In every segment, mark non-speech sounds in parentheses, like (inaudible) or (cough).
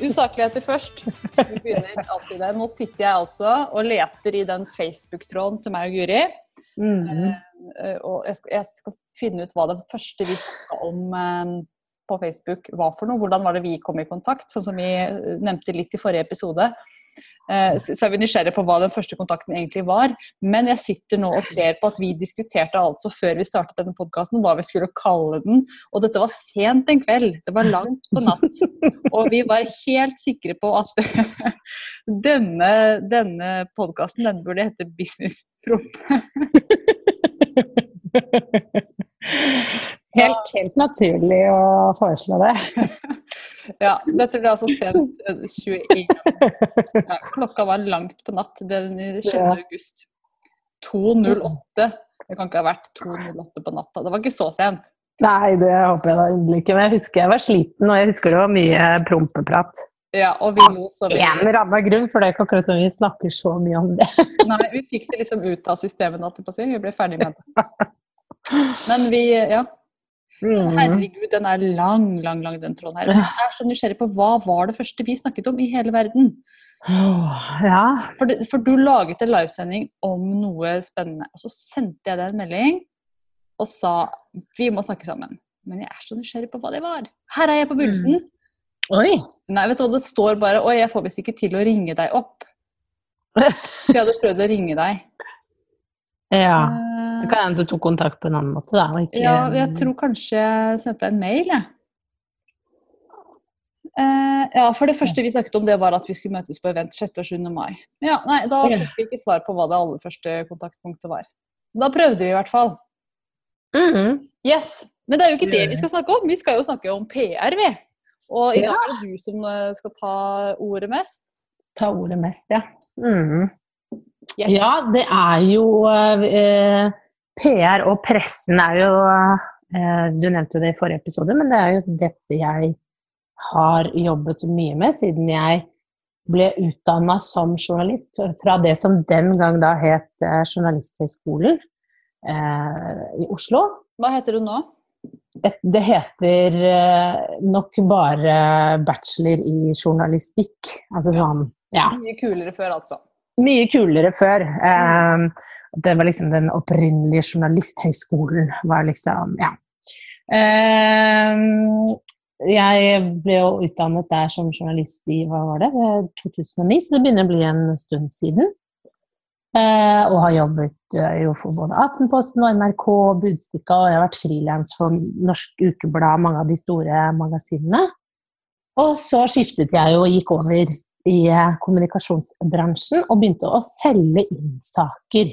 Usakligheter først. Vi begynner alltid der. Nå sitter jeg altså og leter i den Facebook-tråden til meg og Guri. Mm. Uh, og jeg skal, jeg skal, finne ut hva det første vi sa om uh, på Facebook var for noe. Hvordan var det vi kom i kontakt, sånn som vi nevnte litt i forrige episode. Eh, så er vi nysgjerrige på hva den første kontakten egentlig var. Men jeg sitter nå og ser på at vi diskuterte altså før vi startet denne podkasten hva vi skulle kalle den. Og dette var sent en kveld. Det var langt på natt. Og vi var helt sikre på at (laughs) denne, denne podkasten den burde hete Businesspromp. (laughs) Helt, helt naturlig å foreslå det. (laughs) Ja, dette ble altså sent 21 ja, Klokka var langt på natt den 6. Ja. august. 2.08. Det kan ikke ha vært 2.08 på natta. Det var ikke så sent. Nei, det håper jeg da inderlig ikke. Men jeg husker jeg var sliten, og jeg husker det var mye prompeprat. Ja, og vi lo så vidt. En annen grunn, for det er ikke akkurat som vi snakker så mye om det. Nei, vi fikk det liksom ut av systemet, holdt jeg på å si. Vi ble ferdig med det. Men vi, ja. Mm. Herregud, den er lang, lang, lang, den tråden her. Jeg er så nysgjerrig på hva var det første vi snakket om i hele verden? ja. For, det, for, du laget en livesending om noe spennende, og så sendte jeg deg en melding og sa vi må snakke sammen. Men jeg er så nysgjerrig på hva det var. Her er jeg på begynnelsen. Mm. Oi. Nei, vet du hva, det står bare Oi, jeg får visst ikke til å ringe deg opp. (laughs) jeg hadde prøvd å ringe deg. Ja. Det kan hende du tok kontakt på en annen måte, da. Ikke... Ja, jeg tror kanskje jeg sendte en mail, jeg. Eh, ja, for det første vi snakket om, det var at vi skulle møtes på event 6. og 7. mai. Ja, nei, Da fikk vi ikke svar på hva det aller første kontaktpunktet var. Da prøvde vi i hvert fall. Mm -hmm. Yes. Men det er jo ikke det vi skal snakke om. Vi skal jo snakke om PR, vi. Og i dag er det du som eh, skal ta ordet mest. Ta ordet mest, ja. Mm. Ja, det er jo eh, PR og pressen er jo eh, Du nevnte det i forrige episode, men det er jo dette jeg har jobbet mye med siden jeg ble utdanna som journalist fra det som den gang da het eh, Journalisthøgskolen eh, i Oslo. Hva heter du nå? Det heter nok bare bachelor i journalistikk. Altså sånn, ja. Mye kulere før, altså? Mye kulere før. Mm det var liksom den opprinnelige journalisthøgskolen. var liksom, ja. Uh, jeg ble jo utdannet der som journalist i hva var det, 2009, så det begynner å bli en stund siden. Uh, og har jobbet uh, jo for både Aftenposten og NRK og Budstikka, og jeg har vært frilans for Norsk Ukeblad, mange av de store magasinene. Og så skiftet jeg og gikk over i eh, kommunikasjonsbransjen og begynte å selge inn saker.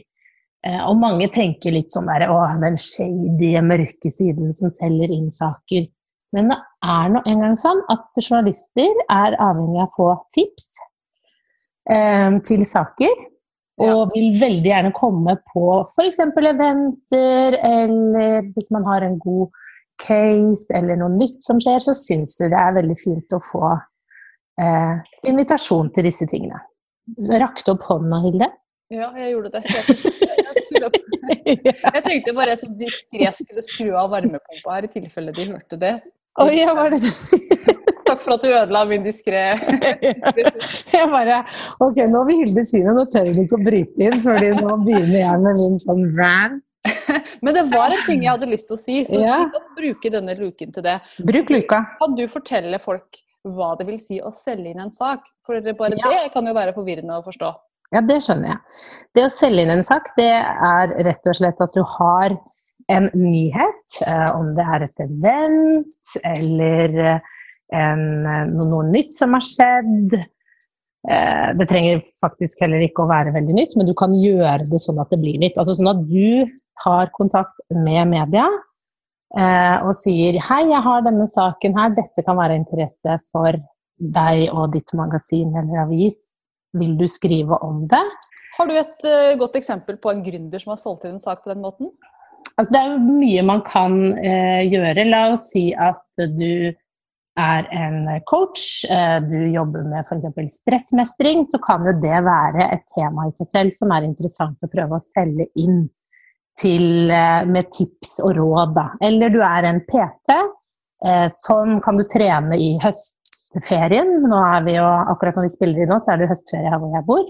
Eh, og mange tenker litt sånn der Å, den shady, mørke siden som selger inn saker. Men det er nå engang sånn at journalister er avhengig av å få tips eh, til saker. Og vil veldig gjerne komme på f.eks. eventer, eller hvis man har en god case eller noe nytt som skjer, så syns de det er veldig fint å få eh, invitasjon til disse tingene. Så rakte opp hånda, Hilde. Ja, jeg gjorde det. (laughs) Jeg, jeg tenkte bare så diskré skulle skru av varmepumpa her, i tilfelle de hørte det. Oi, jeg var det (laughs) Takk for at du ødela min diskré (laughs) Jeg bare Ok, nå vil Hilde si noe, nå tør hun ikke å bryte inn, fordi nå begynner jeg med min sånn rant. Men det var en ting jeg hadde lyst til å si, så ja. vi kan bruke denne luken til det. Bruk luka. Kan du fortelle folk hva det vil si å selge inn en sak? For bare ja. det kan jo være forvirrende å forstå. Ja, det skjønner jeg. Det å selge inn en sak, det er rett og slett at du har en nyhet, eh, om det er et event eller eh, en, eh, noe, nytt som har skjedd. Det trenger faktisk heller ikke å være veldig nytt, men du kan gjøre det sånn at det blir nytt. Altså sånn at du tar kontakt med media og sier hei, jeg har denne saken her, dette kan være interesse for deg og ditt magasin eller avis vil du skrive om det? Har du et uh, godt eksempel på en gründer som har solgt inn en sak på den måten? Altså, det er mye man kan uh, gjøre. La oss si at du er en coach, uh, du jobber med f.eks. stressmestring, så kan jo det være et tema i seg selv som er interessant å prøve å selge inn til, med tips og råd. Da. Eller du er en PT. Sånn kan du trene i høstferien. Nå er vi jo, akkurat når vi spiller i nå, så er det høstferie her hvor jeg bor.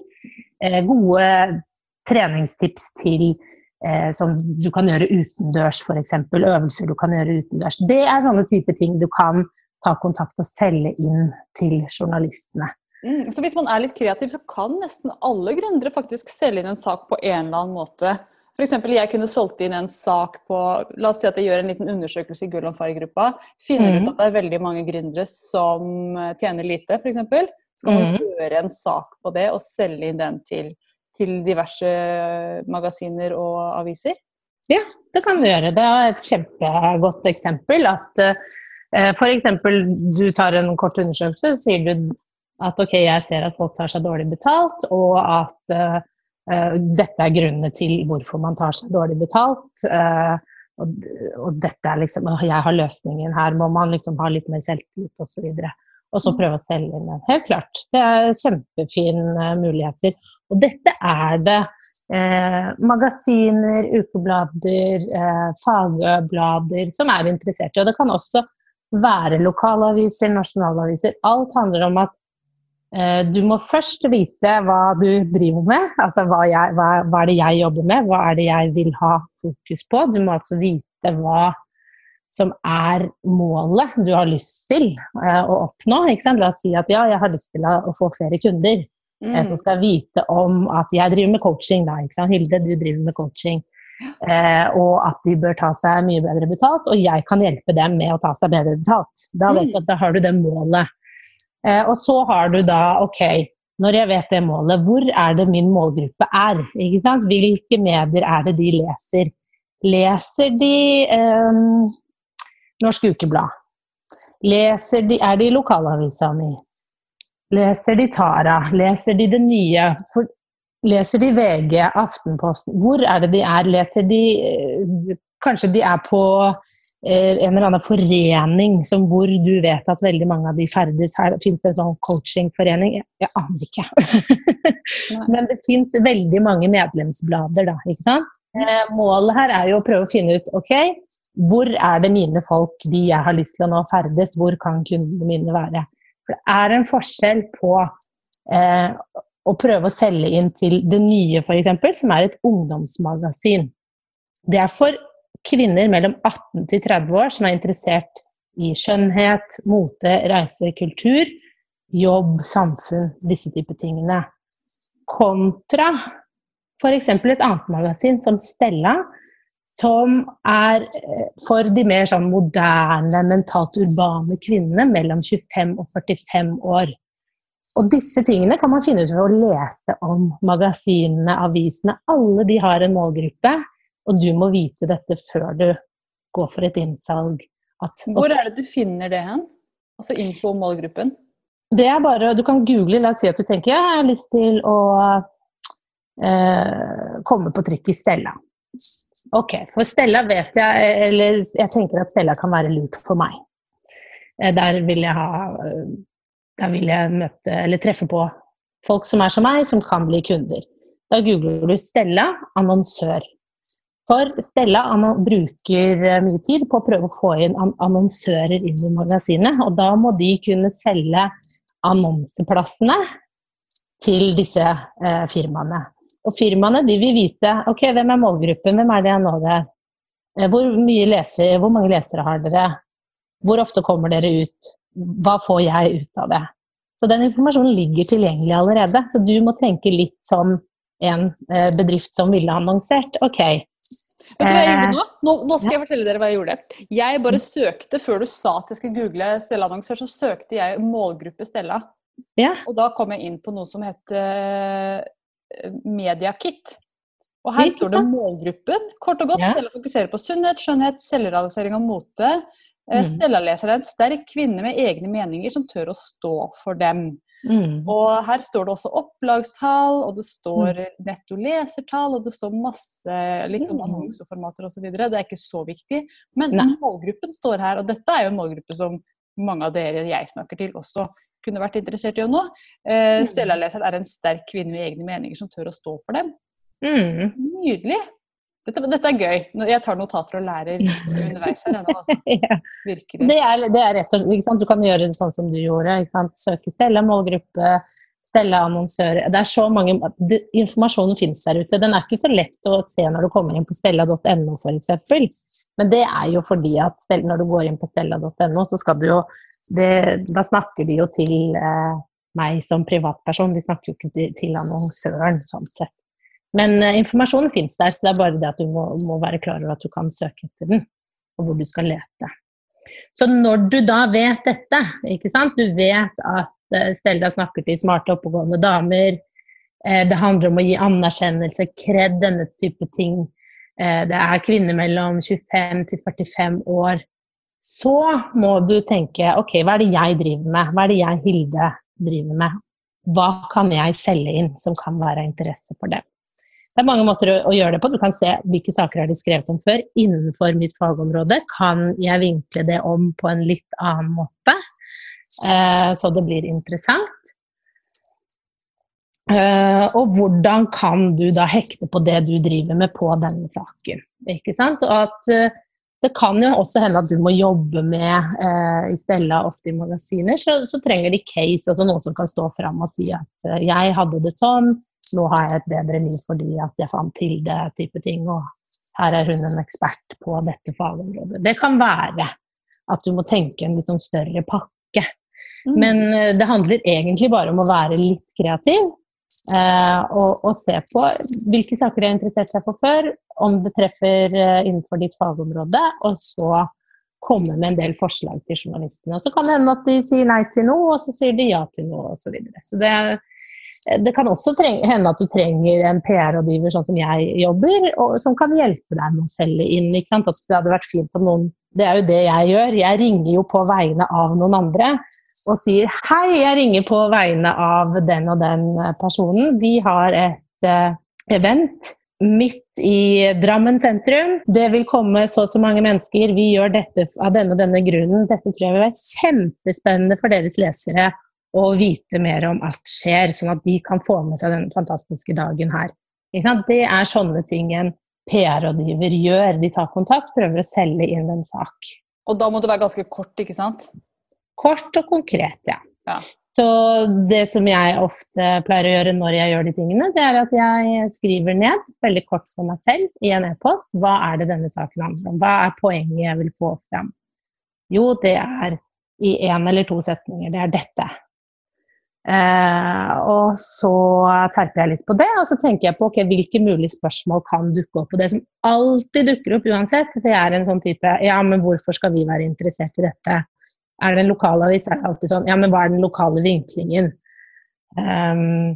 Eh, gode treningstips til eh, som du kan gjøre utendørs, f.eks. Øvelser du kan gjøre utendørs. Det er sånne type ting du kan ta kontakt og selge inn til journalistene. Mm, så hvis man er litt kreativ, så kan nesten alle gründere faktisk selge inn en sak på en eller annen måte. F.eks. jeg kunne solgt inn en sak på La oss si at jeg gjør en liten undersøkelse i Gull og Far-gruppa. Finner mm. ut at det er veldig mange gründere som tjener lite, f.eks. Skal man mm. gjøre en sak på det og selge inn den til, til diverse magasiner og aviser? Ja, det kan du gjøre. Det er et kjempegodt eksempel. At uh, f.eks. du tar en kort undersøkelse, så sier du at ok, jeg ser at folk tar seg dårlig betalt, og at uh, dette er grunnene til hvorfor man tar seg dårlig betalt. Uh, og, og, dette er liksom, jeg har løsningen her, må man liksom ha litt mer selvtillit osv. Og, så og så prøve å selge inn den. Helt klart. Det er kjempefine muligheter. Og dette er det eh, magasiner, ukeblader, eh, fagblader som er interessert i. Og det kan også være lokalaviser, nasjonalaviser. Alt handler om at eh, du må først vite hva du driver med. Altså hva, jeg, hva, hva, er det jeg jobber med, hva er det jeg vil ha fokus på. Du må altså vite hva som er målet du har lyst til uh, å oppnå. La oss si at ja, jeg har lyst til å, få flere kunder mm. som skal vite om at jeg driver med coaching. Da, Hilde, du driver med coaching. Eh, og at de bør ta seg mye bedre betalt, og jeg kan hjelpe dem med å ta seg bedre betalt. Da, vet du, mm. da har du det målet. Og så har du da OK, når jeg vet det målet, hvor er det min målgruppe er? Hvilke medier er det de leser? Leser de eh, Norsk Ukeblad. Leser de, er de lokalavisa mi? Leser de Tara? Leser de det nye? For, leser de VG, Aftenposten? Hvor er det de er? Leser de eh, Kanskje de er på eh, en eller annen forening som hvor du vet at veldig mange av de ferdes. Her fins det en sånn coachingforening? Jeg, jeg aner ikke. (laughs) Men det fins veldig mange medlemsblader, da. ikke sant? Eh, målet her er jo å prøve å finne ut ok, hvor er det mine folk, de jeg har lyst til å nå, ferdes? Hvor kan kundene mine være? For det er en forskjell på eh, å prøve å selge inn til det nye, f.eks., som er et ungdomsmagasin. Det er for kvinner mellom 18 til 30 år som er interessert i skjønnhet, mote, reise, kultur, jobb, samfunn, disse typer tingene. Kontra f.eks. et annet magasin som Stella, som er eh, for de mer sånn moderne, mentalt urbane kvinnene mellom 25 og 45 år. Og disse tingene kan man finne ut ved å lese om magasinene, avisene. Alle de har en målgruppe, og du må vite dette før du går for et innsalg. At, Hvor er det du finner det hen? Altså info om målgruppen? Det er bare, Du kan google, la oss si at du tenker jeg har lyst til å eh, komme på trykk i Stella. Ok, for Stella vet jeg Eller jeg tenker at Stella kan være lurt for meg. Eh, der vil jeg ha Der vil jeg møte eller treffe på folk som er som meg, som kan bli kunder. Da googler du Stella annonsør. For Stella bruker eh, mye tid på å prøve å få inn annonsører inn i magasinet. Og da må de kunne selge annonseplassene til disse eh, firmaene. Og firmaene vil vite ok, hvem er målgruppen, hvem er det jeg når der? Eh, hvor, leser, hvor mange lesere har dere? Hvor ofte kommer dere ut? Hva får jeg ut av det? Så den informasjonen ligger tilgjengelig allerede. Så du må tenke litt som en eh, bedrift som ville annonsert. Ok. Vet du hva jeg gjorde nå? Nå, nå skal jeg fortelle dere hva jeg gjorde. Jeg bare søkte, før du sa at jeg skulle google Stella-annonsør, så søkte jeg målgruppe Stella. Ja. Og da kom jeg inn på noe som het Mediakit. Og her står det målgruppen. Kort og godt, ja. Stella fokuserer på sunnhet, skjønnhet, selvrealisering og mote. Eh, mm. Stella leser er en sterk kvinne med egne meninger som tør å stå for dem. Mm. Og her står det også opplagstall, og det står mm. netto lesertall, og det står masse litt om mm. annonseformater osv. Det er ikke så viktig. Men Nei. målgruppen står her, og dette er jo en målgruppe som mange av dere jeg snakker til, også kunne vært interessert i å nå. Eh, mm. Stella-leseren er en sterk kvinne med egne meninger som tør å stå for dem. Mm. Nydelig. Dette, dette, er gøy. Jeg tar notater og lærer underveis her. Altså. (laughs) ja. Virkelig. Det er, det er rett og slett, Du kan gjøre det sånn som du gjorde. Søke Stella målgruppe, Stella annonsører. Det er så mange, det, Informasjonen finnes der ute. Den er ikke så lett å se når du kommer inn på stella.no f.eks. Men det er jo fordi at når du går inn på stella.no, så skal du jo det, Da snakker de jo til eh, meg som privatperson, de snakker jo ikke til, til annonsøren sånn sett. Men uh, informasjonen finnes der, så det er bare det at du må, må, være klar over at du kan søke etter den, og hvor du skal lete. Så når du da vet dette, ikke sant, du vet at uh, Stelda snakker til smarte, oppegående damer, uh, det handler om å gi anerkjennelse, kred, denne type ting, det er kvinner mellom 25 til 45 år, så må du tenke ok, hva er det jeg driver med, hva er det jeg, Hilde, driver med? Hva kan jeg selge inn som kan være av interesse for dem? Det er mange måter å, å, gjøre det på. Du kan se hvilke saker har de skrevet om før innenfor mitt fagområde. Kan jeg vinkle det om på en litt annen måte, eh, så det blir interessant? Uh, og hvordan kan du da hekte på det du driver med på denne saken. Ikke sant? Og at uh, det kan jo også hende at du må jobbe med uh, i Stella ofte i magasiner, så, så, trenger de case, altså noen som kan stå fram og si at jeg hadde det sånn, nå har jeg et bedre liv fordi at jeg fant til det type ting, og her er hun en ekspert på dette fagområdet. Det kan være at du må tenke en litt sånn større pakke. Mm. Men eh, det handler egentlig bare om å være litt kreativ. Eh, og, og, se på hvilke saker de har interessert seg for før, om det treffer eh, innenfor ditt fagområde, og så komme med en del forslag til journalistene. Og Så kan det hende at de sier nei til noe, og så sier de ja til noe, osv. Så, videre. så det er det kan også hende at du trenger en PR-rådgiver sånn som jeg jobber, og, som kan hjelpe deg med å selge inn. Ikke sant? Det hadde vært fint om noen Det er jo det jeg gjør. Jeg ringer jo på vegne av noen andre og sier hei, jeg ringer på vegne av den og den personen. Vi har et uh, event midt i Drammen sentrum. Det vil komme så og så mange mennesker. Vi gjør dette av denne og denne grunnen. Dette tror jeg vil være kjempespennende for deres lesere og vite mer om alt skjer, sånn at de kan få med seg den fantastiske dagen her. Det er sånne ting en PR-rådgiver gjør. De tar kontakt, prøver å selge inn en sak. Og da må det være ganske kort, ikke sant? Kort og konkret, ja. ja. Så det som jeg ofte pleier å gjøre når jeg gjør de tingene, det er at jeg skriver ned veldig kort for meg selv i en e-post hva er det denne saken handler om. Hva er poenget jeg vil få fram? Jo, det er i én eller to setninger. Det er dette. Eh, og så terper jeg litt på det, og så tenker jeg på okay, hvilke mulige spørsmål kan dukke opp. Og det som alltid dukker opp uansett, det er en sånn type Ja, men hvorfor skal vi være interessert i dette? Er det en lokalavis, er det alltid sånn Ja, men hva er den lokale vinklingen? Um,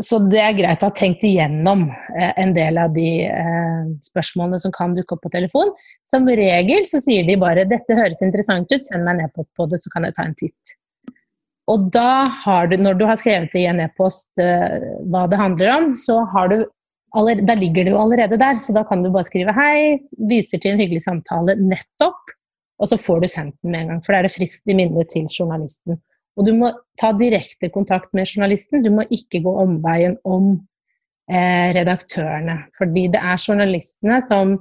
så det er greit å ha tenkt igjennom eh, en del av de eh, spørsmålene som kan dukke opp på telefon. Som regel så sier de bare 'dette høres interessant ut, send meg en e-post på det, så kan jeg ta en titt'. Og da har du, når du har skrevet i en e-post uh, hva det handler om, så har du allerede, da ligger det jo allerede der. Så da kan du bare skrive 'hei', viser til en hyggelig samtale nettopp, og så får du sendt den med en gang. For da er det friskt i minnet til journalisten. Og du må ta direkte kontakt med journalisten, du må ikke gå omveien om eh, redaktørene. Fordi det er journalistene som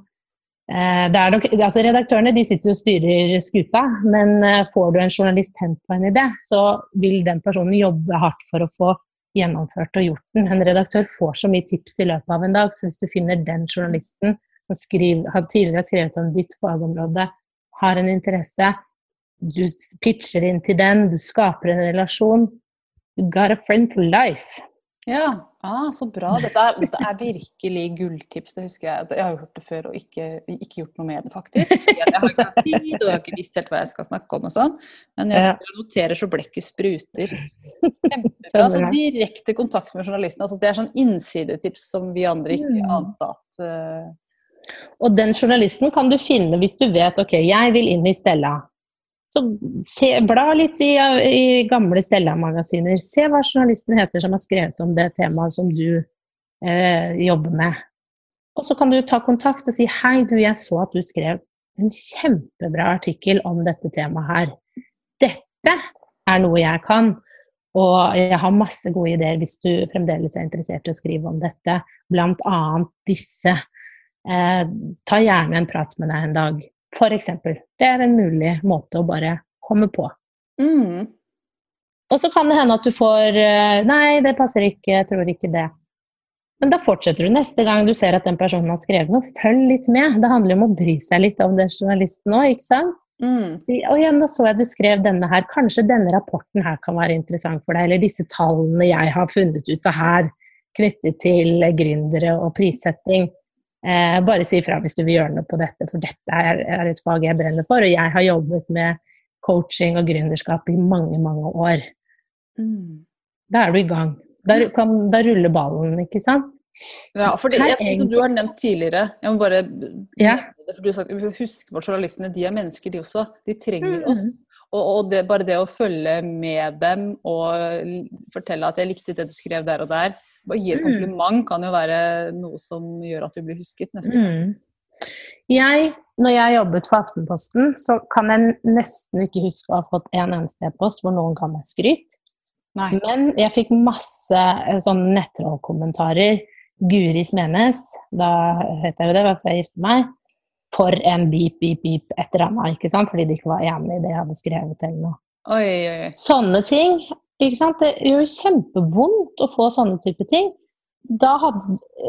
nok, altså redaktørene sitter og styrer skuta, men eh, får du en journalist hent på en idé, så vil den personen jobbe hardt for å få gjennomført og gjort den. En redaktør får så mye tips i løpet av en dag, så hvis du finner den journalisten som skriver, har tidligere skrevet om ditt fagområde, har en interesse, du pitcher inn til den, du skaper en relasjon You got a friend for life. Ja, ah, så bra. Dette er, dette er, virkelig gulltips. Det husker Jeg Jeg har jo hørt det før og ikke, ikke gjort noe med det, faktisk. Jeg har ikke hatt tid, og jeg har ikke visst helt hva jeg skal snakke om og sånn. Men jeg noterer så blekket spruter. Kjempebra. Så direkte kontakt med journalisten. Altså, det er sånn innsidetips som vi andre ikke mm. ante at uh... Og den journalisten kan du finne hvis du vet ok, jeg vil inn i Stella. Så se, bla litt i, i gamle Stella-magasiner. Se hva journalisten heter som har skrevet om det temaet som du eh, jobber med. Og så kan du ta kontakt og si hei, du, jeg så at du skrev en kjempebra artikkel om dette temaet her. Dette er noe jeg kan. Og jeg har masse gode ideer hvis du fremdeles er interessert i å skrive om dette. Blant annet disse. Eh, ta gjerne en prat med deg en dag. For eksempel. Det er en mulig måte å bare komme på. Mm. Og så kan det hende at du får eh, Nei, det passer ikke, jeg tror ikke det. Men da fortsetter du neste gang du ser at den personen har skrevet noe. Følg litt med. Det handler om å bry seg litt om den journalisten òg, ikke sant? Mm. Og igjen, da så jeg du skrev denne her. Kanskje denne rapporten her kan være interessant for deg. Eller disse tallene jeg har funnet ut av her knyttet til gründere og prissetting. Eh, bare si ifra hvis du vil gjøre noe på dette, for dette er, er, et fag jeg brenner for. Og jeg har jobbet med coaching og gründerskap i mange, mange år. Mm. Da er du i gang. Da, kan, da ruller ballen, ikke sant? Ja, for det, jeg, som du har nevnt tidligere, jeg må bare ja. for du har sagt, Husk på journalistene, de er mennesker, de også. De trenger mm. oss. Og, og det, bare det å følge med dem og fortelle at jeg likte det du skrev der og der, bare gi et mm. kompliment kan jo være noe som gjør at du blir husket neste gang. Mm. Jeg, når jeg jobbet for Aftenposten, så kan jeg nesten ikke huske å ha fått en eneste e-post hvor noen ga meg skryt. Nei. Men jeg fikk masse eh, sånn nettrollkommentarer. Guri Smenes, da het jeg jo det, var før jeg giftet meg. For en beep, beep, beep et eller annet, ikke sant? fordi de ikke var enig i det jeg hadde skrevet eller noe. Oi, oi, oi. Sånne ting ikke sant? Det gjør jo kjempevondt å få sånne type ting. Da, had,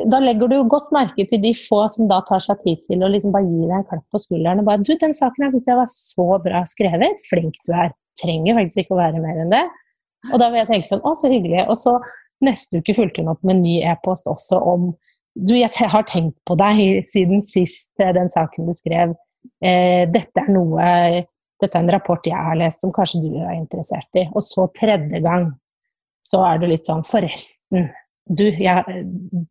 da, legger du godt merke til de få som da tar seg tid til å liksom bare gi deg en klapp på skulderen og bare Du, den saken her syns jeg var så bra skrevet. Flink du er. Trenger faktisk ikke å være mer enn det. Og da vil jeg tenke sånn Å, så hyggelig. Og så neste uke fulgte hun opp med en ny e-post også om Du, jeg har tenkt på deg siden sist, eh, den saken du skrev. Eh, dette er noe dette er en rapport jeg har lest som kanskje du er interessert i. Og så tredje gang så er du litt sånn Forresten, du, ja,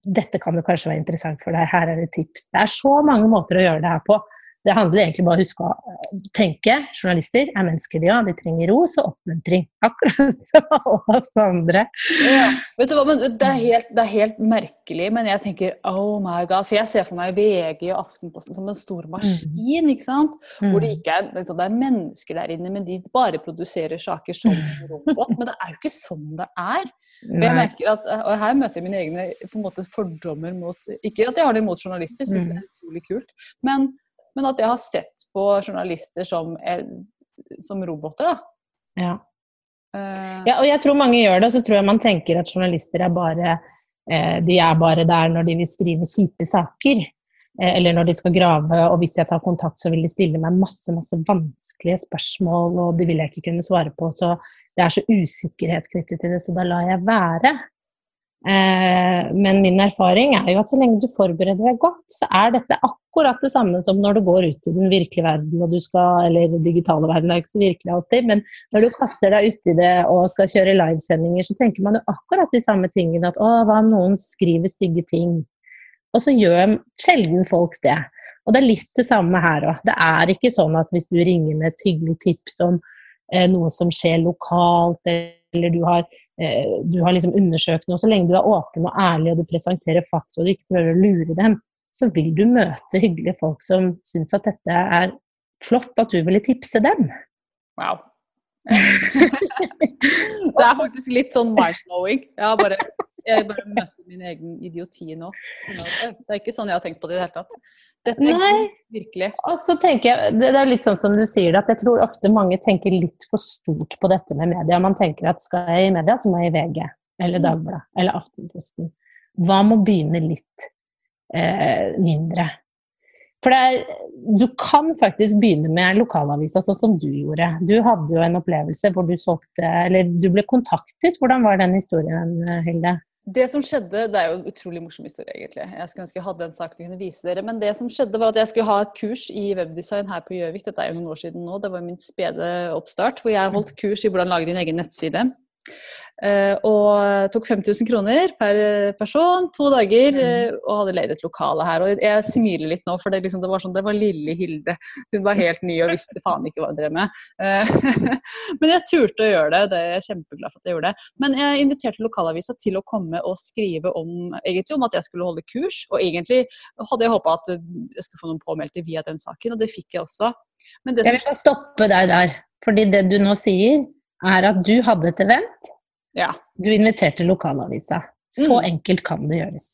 dette kan jo kanskje være interessant for deg. Her er det tips. Det er så mange måter å gjøre det her på. Det handler egentlig bare om å huske å eh, tenke. Journalister er mennesker, de òg. De trenger ros og oppmuntring. (laughs) Akkurat som oss andre. Ja. Vet du hva, men det er, helt, det er, helt, merkelig, men jeg tenker oh my god. For jeg ser for meg VG og Aftenposten som en stor maskin, ikke sant. Mm. Hvor det ikke er, liksom, det er mennesker der inne, men de bare produserer saker som robot. Men det er jo ikke sånn det er. Og jeg merker at, og her møter jeg mine egne på en måte fordommer mot Ikke at jeg har det imot journalister, syns mm. det er utrolig kult. men men at jeg har sett på journalister som, som roboter. da. Ja. Uh, ja, og jeg tror mange gjør det, og så tror jeg man tenker at journalister er bare eh, de er bare der når de vil skrive kjipe saker. Eh, eller når de skal grave, og hvis jeg tar kontakt, så vil de stille meg masse masse vanskelige spørsmål, og de vil jeg ikke kunne svare på. Så det er så usikkerhet knyttet til det, så da lar jeg være. Eh, men min erfaring er jo at så lenge du forbereder deg godt, så er dette akkurat det samme som når du går ut i den virkelige verden, og du skal, eller den digitale verden, er ikke så virkelig alltid, men når du kaster deg uti det og skal kjøre livesendinger, så tenker man jo akkurat de samme tingene. At å, hva om noen skriver stygge ting? Og så gjør sjelden folk det. Og det er litt det samme her òg. Det er ikke sånn at hvis du ringer med et hyggelig tips om eh, noe som skjer lokalt, eller du har Eh, du har liksom undersøkt noe. Så lenge du er åpen og ærlig og du presenterer fakta og du ikke prøver å lure dem, så vil du møte hyggelige folk som syns at dette er flott, at du ville tipse dem. Wow. (laughs) det er faktisk litt sånn mind-blowing. Jeg, bare, jeg bare møter min egen idioti nå. Det er ikke sånn jeg har tenkt på det i det hele tatt. Dette Nei. virkelig. Og så tenker jeg, det er litt sånn som du sier at jeg tror ofte mange tenker litt for stort på dette med media. Man tenker at skal jeg i media, så må jeg i VG eller mm. Dagbladet eller Aftenposten. Hva med å begynne litt eh, mindre? For er, du kan faktisk begynne med lokalavisa, sånn som du gjorde. Du hadde jo en opplevelse hvor du solgte Eller du ble kontaktet. Hvordan var den historien, Hilde? Det som skjedde, det er jo en utrolig morsom historie, egentlig. Jeg skulle ønske jeg hadde en sak til kunne vise dere. Men det som skjedde, var at jeg skulle ha et kurs i webdesign her på Gjøvik. Dette er jo noen år siden nå. Det var min spede oppstart. Hvor jeg holdt kurs i hvordan lage din egen nettside. Uh, og tok 5000 kroner per person, to dager, uh, og hadde leid et lokale her. Og jeg smiler litt nå, for det, liksom, det, var sånn, det var lille Hilde. Hun var helt ny og visste faen ikke hva hun drev med. (laughs) Men jeg turte å gjøre det, det er jeg kjempeglad for at jeg gjorde det. Men jeg inviterte lokalavisa til å komme og skrive om, egentlig, om at jeg skulle holde kurs. Og egentlig hadde jeg håpa at jeg skulle få noen påmeldte via den saken, og det fikk jeg også. Men det som... Jeg vil stoppe deg der, fordi det du nå sier, er at du hadde et event ja. Du inviterte lokalavisa. Så mm. enkelt kan det gjøres.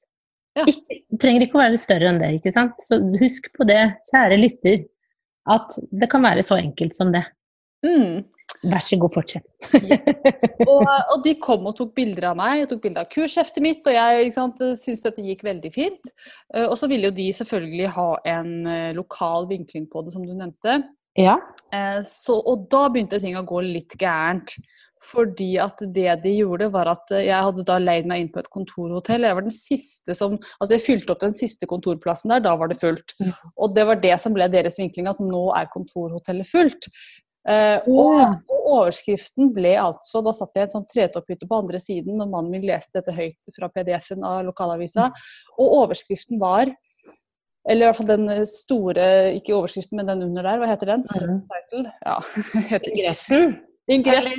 Ja. Ikke, trenger ikke å være større enn det. ikke sant? Så husk på det, kjære lytter, at det kan være så enkelt som det. Mm. Vær så god, fortsett. ja. (laughs) og, og, de kom og tok bilder av meg, og tok bilder av kursheftet mitt, og jeg syntes dette gikk veldig fint. Eh, og så ville jo de selvfølgelig ha en eh, lokal vinkling på det, som du nevnte. Ja. Eh, så, og da begynte ting å gå litt gærent. Fordi at det de gjorde, var at jeg hadde da leid meg inn på et kontorhotell. Jeg var den siste som Altså jeg fylte opp den siste kontorplassen der, da var det fullt. Og det var det som ble deres vinkling, at nå er kontorhotellet fullt. Uh, og, og, overskriften ble altså Da satt jeg i en sånn tretopphytte på andre siden når mannen min leste dette høyt fra PDF-en av lokalavisa. Mm. Og overskriften var eller i hvert fall den store, ikke overskriften, men den under der. Hva heter den? Mm. Subtitle? Ja. (laughs) Ingressen? Ingress.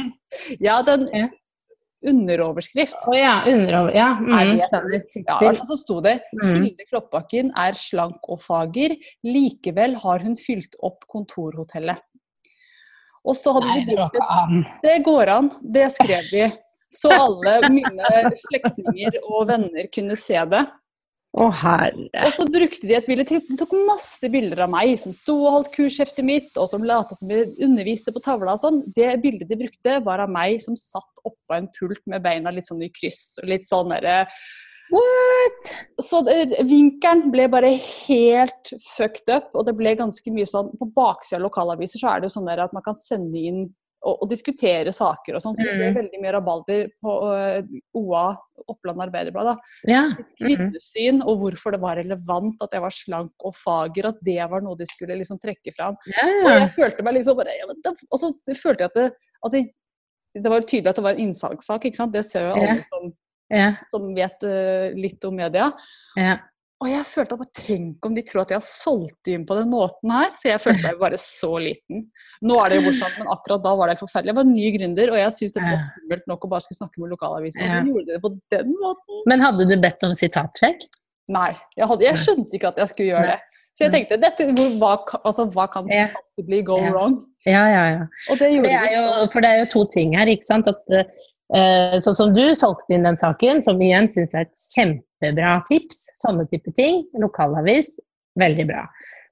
Ja, den underoverskrift. Oh, ja, underover... Ja. Mm, ja, så sto det mm. Hilde Kloppbakken er slank og fager, likevel har hun fylt opp kontorhotellet. Og så hadde Nei, de brukt det. Det går an. Det skrev de. Så alle mine (laughs) slektninger og venner kunne se det. Å, herre. Og så brukte de et bilde til. De tok masse bilder av meg som sto og holdt kursheftet mitt, og som lata som jeg underviste på tavla og sånn. Det bildet de brukte, var av meg som satt oppå en pult med beina litt sånn i kryss. litt sånn derre What? Så det, vinkelen ble bare helt fucked up, og det ble ganske mye sånn På baksida av lokalaviser så er det jo sånn at man kan sende inn og, diskutere saker og sånn. Så det ble mm. veldig mye rabalder på uh, OA, Oppland Arbeiderblad. da. Ja. Kvinnesyn og hvorfor det var relevant at jeg var slank og fager, at det var noe de skulle liksom trekke fram. Ja. Og jeg følte meg liksom bare ja, Og så følte jeg at det, at det, det var tydelig at det var en innsalgssak, ikke sant. Det ser jo alle som, som vet uh, litt om media. Ja. Og jeg følte at Tenk om de tror at jeg har solgt inn på den måten her. Så jeg følte meg bare så liten. Nå er det jo morsomt, men akkurat da var det forferdelig. Jeg var ny gründer, og jeg syntes det var skummelt nok å bare skulle snakke med lokalavisen. Så gjorde de det på den måten. Men hadde du bedt om sitatsjekk? Nei, jeg, hadde, jeg, skjønte ikke at jeg skulle gjøre det. Så jeg tenkte dette, hva, altså, hva kan possibly go wrong? Ja, ja, ja. Det det jo, for det er jo to ting her. ikke sant? At uh, Sånn som du solgte inn den saken, som igjen syns er et kjempebra tips. Sånne type ting. Lokalavis, veldig bra.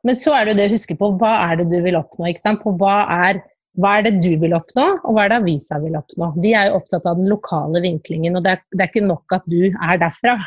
Men så er det det å huske på hva er det du vil oppnå. ikke sant? For hva er, hva er det du vil oppnå, og hva er det avisa vil oppnå? De er jo opptatt av den lokale vinklingen, og det er, det er ikke nok at du er derfra.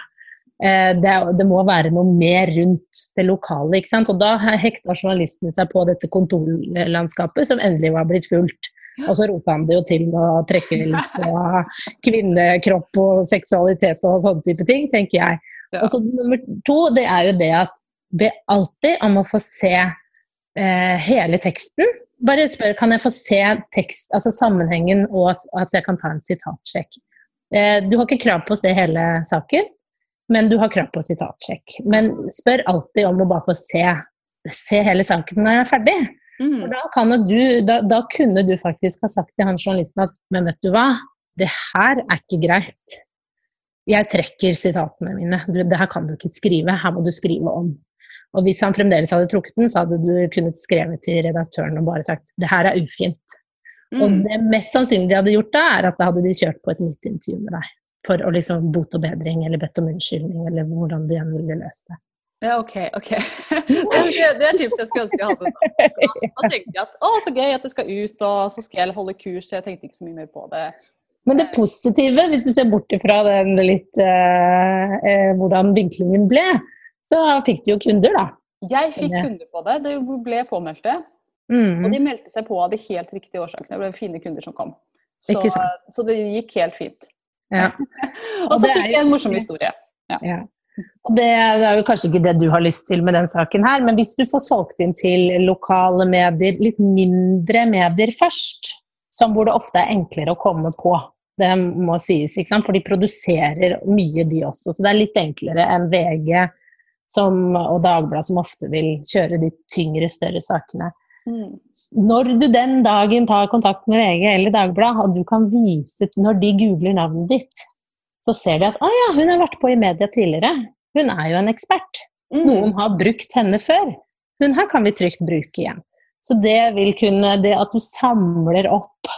Eh, det, det, må være noe mer rundt det lokale. ikke sant? Og da hekta journalistene seg på dette kontorlandskapet, som endelig var blitt fullt. (laughs) Og så rota han det jo til med å trekke litt på kvinnekropp og seksualitet og sånne type ting, tenker jeg. Og så nummer to, det er jo det at be alltid om å få se eh, hele teksten. Bare spør kan jeg få se tekst, altså sammenhengen og at jeg kan ta en sitatsjekk. Eh, du har ikke krav på å se hele saken, men du har krav på sitatsjekk. Men spør alltid om å bare få se, se hele saken når jeg er ferdig. Mm. Da, du, da, da, kunne du faktisk ha sagt til han journalisten at men vet du hva, det her er ikke greit. Jeg trekker sitatene mine. Du, det her kan du ikke skrive, her må du skrive om. Og hvis han fremdeles hadde trukket den, så hadde du kunnet skrevet til redaktøren og bare sagt det her er ufint. Mm. Og det mest sannsynlige de hadde gjort da, er at da hadde de kjørt på et nytt intervju med deg. For å liksom bot og bedring, eller bedt om unnskyldning, eller hvordan de igjen ville løst det. Ja, OK. ok. (laughs) Det, er tips jeg skulle ønske jeg hadde. Da, da tenkte jeg at å, så gøy at det skal ut, og så skal jeg holde kurs. Jeg tenkte ikke så mye mer på det. Men det positive, hvis du ser bort ifra den litt eh, eh, hvordan vinklingen ble, så fikk du jo kunder, da. Jeg fikk kunder på det. Det ble påmeldte. Mm. Og de meldte seg på av de helt riktige årsakene. Det ble fine kunder som kom. Så, så det gikk helt fint. Ja. (laughs) og så fikk jeg en morsom historie. Ja. ja. Det, det, er jo kanskje ikke det du har lyst til med den saken her, men hvis du får solgt inn til lokale medier, litt mindre medier først, som hvor det ofte er enklere å komme på Det må sies, ikke sant? for de produserer mye, de også. Så det er litt enklere enn VG som, og Dagbladet, som ofte vil kjøre de tyngre, større sakene. Mm. Når du den dagen tar kontakt med VG eller Dagbladet, og du kan vise når de googler navnet ditt, så ser de at ah, ja, hun har vært på i media tidligere. Hun er jo en ekspert. Mm. Noen har brukt henne før. Hun her kan vi trygt bruke igjen. Så det vil kunne, det at du samler opp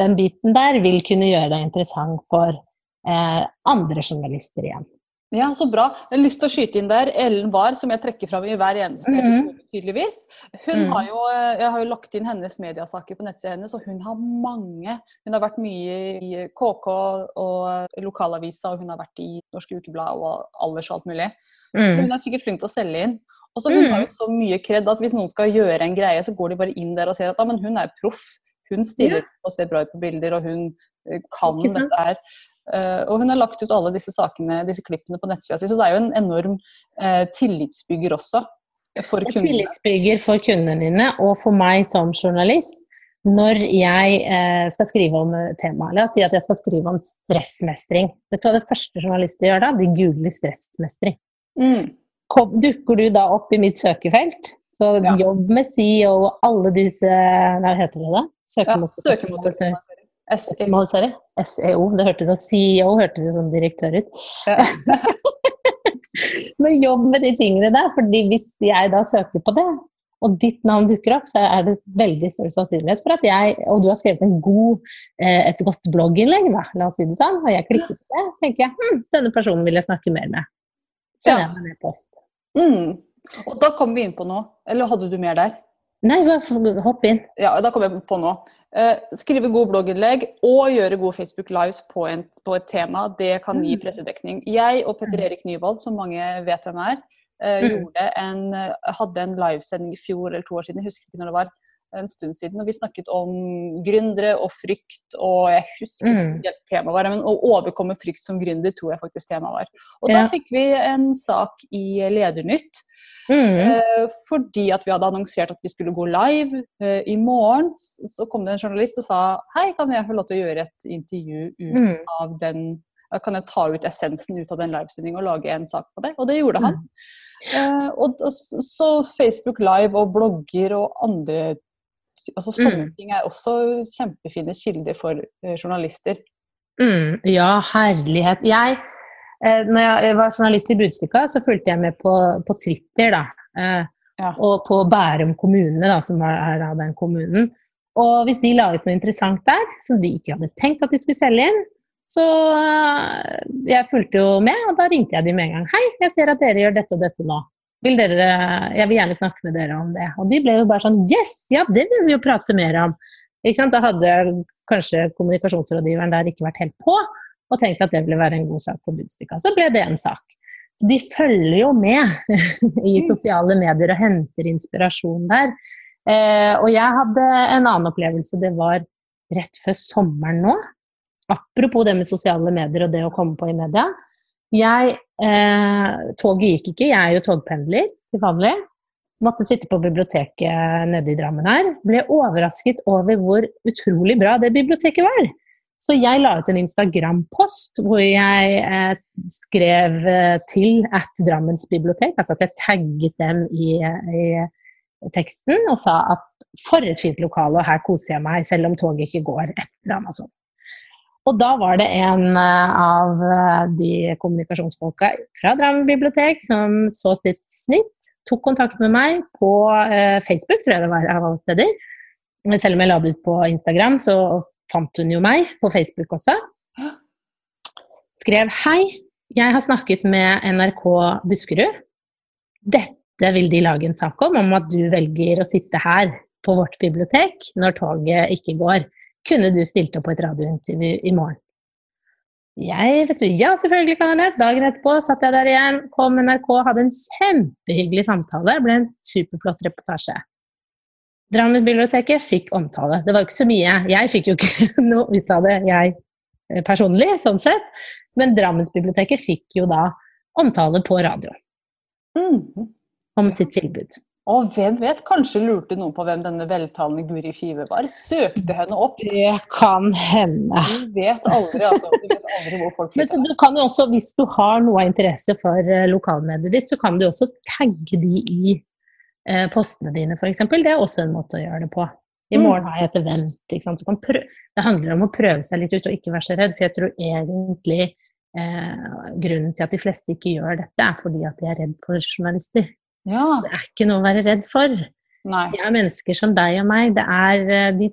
den biten der, vil kunne gjøre deg interessant for eh, andre journalister igjen. Ja, så bra. Jeg har lyst til å skyte inn der Ellen Bahr, som jeg trekker fram i hver eneste mm -hmm. tydeligvis. Hun mm. har jo, jeg har jo lagt inn hennes mediasaker på nettsida hennes, og hun har mange. Hun har vært mye i KK og lokalavisa, og hun har vært i Norske Ukeblad og Alders og alt mulig. Mm. Hun er sikkert flink til å selge inn. Og så Hun har jo så mye kred at hvis noen skal gjøre en greie, så går de bare inn der og ser at men hun er proff. Hun stiller ja. og ser bra ut på bilder, og hun eh, kan dette her. Uh, og hun har lagt ut alle disse sakene, disse klippene på nettsida si, så det er jo en enorm uh, tillitsbygger også for kundene. Tillitsbygger for kundene dine, og for meg som journalist. Når jeg uh, skal skrive om temaet, la oss si at jeg skal skrive om stressmestring. Vet du hva det første journalister gjør da? De googler stressmestring. Mm. Dukker du da opp i mitt søkefelt, så ja. jobb med CEO og alle disse Hva heter det da? Søkemotor. Ja, SEO. SEO. Det hørtes som CEO, hørtes ut som direktør ut. Ja. (laughs) Men jobb med de tingene der, fordi hvis jeg da søker på det, og ditt navn dukker opp, så er det veldig stor sannsynlighet for at jeg, og du har skrevet en god, eh, et godt blogginnlegg, da, la oss si det sånn, og jeg klikker på det, tenker jeg hm, denne personen vil jeg snakke mer med. Sender jeg meg en e-post. Mm. Og da kommer vi inn på noe. Eller hadde du mer der? Nei, hopp inn. Ja, da kommer jeg på nå. Uh, skrive gode blogginnlegg og gjøre gode Facebook Lives på, en, på, et tema, det kan gi mm. pressedekning. Jeg og Petter. Erik Nyvold, som mange vet hvem er, uh, mm. en, hadde en livesending i fjor eller to år siden, jeg husker ikke når det var, en stund siden, og vi snakket om gründere og frykt, og jeg husker ikke mm. temaet var, men å overkomme frykt som gründer tror jeg faktisk temaet var. Og ja. da fikk vi en sak i Ledernytt Mm. Eh, fordi at vi hadde annonsert at vi skulle gå live. Eh, I morgen så kom det en journalist og sa hei, kan jeg få lov til å gjøre et intervju ut mm. av den Kan jeg ta ut essensen ut av den livesendingen og lage en sak på det? Og det gjorde han. Mm. Eh, og, så Facebook Live og blogger og andre altså Sånne mm. ting er også kjempefine kilder for journalister. Mm, ja, herlighet. Jeg når jeg var journalist i Budstikka, så fulgte jeg med på, på Twitter, da. Eh, ja. Og på Bærum kommune, da, som er av den kommunen. Og hvis de la ut noe interessant der, som de ikke hadde tenkt at de skulle selge inn, så eh, jeg fulgte jo med, og da ringte jeg dem med en gang. 'Hei, jeg ser at dere gjør dette og dette nå. Vil dere, jeg vil gjerne snakke med dere om det.' Og de ble jo bare sånn 'Yes! Ja, det vil vi jo prate mer om.' Da hadde kanskje kommunikasjonsrådgiveren der ikke vært helt på og tenkte at det ville være en god sak for Budstikka. Så ble det en sak. Så de følger jo med (laughs) i mm. sosiale medier og henter inspirasjon der. Eh, og jeg hadde en annen opplevelse. Det var rett før sommeren nå. Apropos det med sosiale medier og det å komme på i media. Jeg, eh, toget gikk ikke, jeg er jo togpendler til vanlig. Måtte sitte på biblioteket nede i Drammen her. Ble overrasket over hvor utrolig bra det biblioteket var. Så jeg la ut en Instagram-post hvor jeg eh, skrev eh, til at Drammens bibliotek, altså at jeg tagget dem i, i, teksten og sa at for et fint lokale, og her koser jeg meg selv om toget ikke går etter Amazon. Og da var det en eh, av eh, de kommunikasjonsfolka fra Drammen bibliotek som så sitt snitt, tok kontakt med meg på eh, Facebook, tror jeg det var av alle steder. Selv om jeg la det ut på Instagram, så fant hun jo meg på Facebook også. Skrev hei, jeg har snakket med NRK Buskerud. Dette vil de lage en sak om, om at du velger å sitte her på vårt bibliotek når toget ikke går. Kunne du stilt opp på et radiointervju i morgen? Jeg vet du, Ja, selvfølgelig kan jeg det. Dagen etterpå satt jeg der igjen, kom NRK, hadde en kjempehyggelig samtale. Det ble en superflott reportasje. Drammen-biblioteket fikk omtale. Det var ikke så mye. Jeg fikk jo ikke (laughs) noe ut av det, jeg eh, personlig, sånn sett. Men Drammensbiblioteket fikk jo da omtale på radio mm. om sitt tilbud. Og hvem vet, kanskje lurte noen på hvem denne veltalende Guri Five var. Søkte henne opp. Det kan hende. Du vet aldri, altså. Du vet aldri hvor folk Men du kan jo også, hvis du har noe av interesse for uh, lokalmediet ditt, så kan du også tagge de i postene dine, f.eks. Det er også en måte å gjøre det på. I Mm. morgen har jeg et event. Ikke sant? Du kan prø det handler om å prøve seg litt ut og ikke være så redd. For jeg tror egentlig eh, grunnen til at de fleste ikke gjør dette, er fordi at de er redd for journalister. Ja. Det er ikke noe å være redd for. Nei. De er mennesker som deg og meg. Det er, eh, de,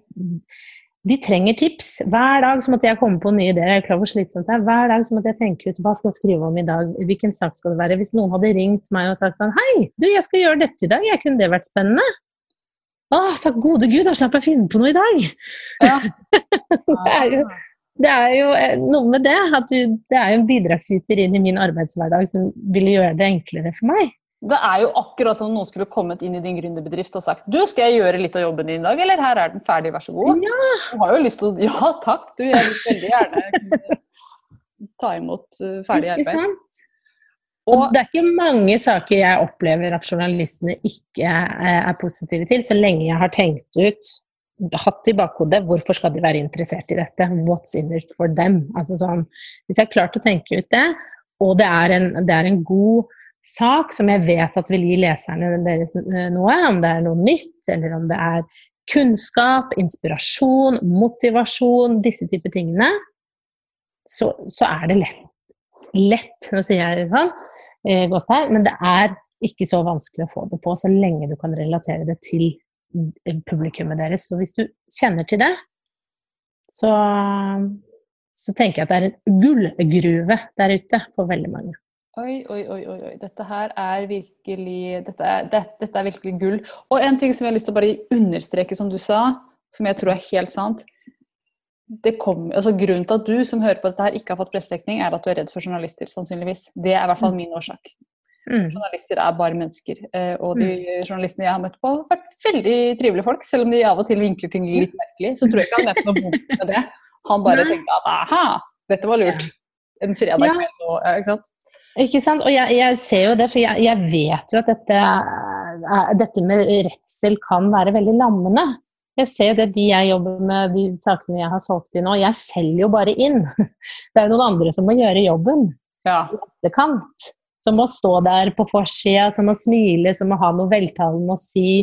de trenger tips. Hver dag så måtte jeg komme på nye ideer. Jeg er klar for hvor slitsomt det er. Hver dag så måtte jeg tenke ut hva skal jeg skrive om i dag. Hvilken sak skal det være? Hvis noen hadde ringt meg og sagt sånn Hei, du, jeg skal gjøre dette i dag. Jeg kunne det vært spennende? Å, takk gode gud, da slapp jeg finne på noe i dag. Ja. (laughs) Det er jo, det er jo eh, noe med det. At du, det er jo en bidragsyter inn i min arbeidshverdag som ville gjøre det enklere for meg. Det er jo akkurat som om noen skulle kommet inn i din gründerbedrift og sagt Du, skal jeg gjøre litt av jobben din i dag, eller her er den ferdig, vær så god. Ja. Du har jo lyst til å Ja takk, du. Jeg vil veldig gjerne (laughs) ta imot ferdig ferdig Ikke arbeid. sant? Og Og det er ikke mange saker jeg opplever at journalistene ikke eh, er positive til, så lenge jeg har tenkt ut, hatt i bakhodet, hvorfor skal de være interessert i dette? What's in it for them? Altså sånn, hvis jeg har klart å tenke ut det, og det er en, det er en god sak som jeg vet at vil gi leserne deres eh, noe, om det er noe nytt, eller om det er kunnskap, inspirasjon, motivasjon, disse typer tingene, så, så er det lett. Lett, nå sier jeg det sånn, eh, men det er ikke så vanskelig å få det på, så lenge du kan relatere det til eh, publikummet deres. Så hvis du kjenner til det, så, så tenker jeg at det er en gullgruve der ute for veldig mange. Oi, oi, oi, oi. Dette her er virkelig dette er, det, dette er virkelig gull. Og en ting som jeg har lyst til å bare understreke, som du sa, som jeg tror er helt sant. Det kom, altså Grunnen til at du som hører på dette her ikke har fått pressedekning, er at du er redd for journalister, sannsynligvis. Det er i hvert fall min årsak. Mm. Journalister er bare mennesker. eh, Og de journalistene jeg har møtt på, har vært veldig trivelige folk. Selv om de av og til vinkler ting litt merkelig, så tror jeg ikke han mente noe vondt med det. Han bare tenkte at aha, dette var lurt. En fredag Ja. kveld og ikke sant. Ikke sant? Og jeg, jeg ser jo det, for jeg, jeg vet jo at dette, dette med redsel kan være veldig lammende. Jeg ser jo det de jeg jobber med, de sakene jeg har solgt inn nå, jeg selger jo bare inn. (laughs) Det er jo noen andre som må gjøre jobben Ja. i etterkant. Som må stå der på forsida, som må smile, som må ha noe veltalende å si.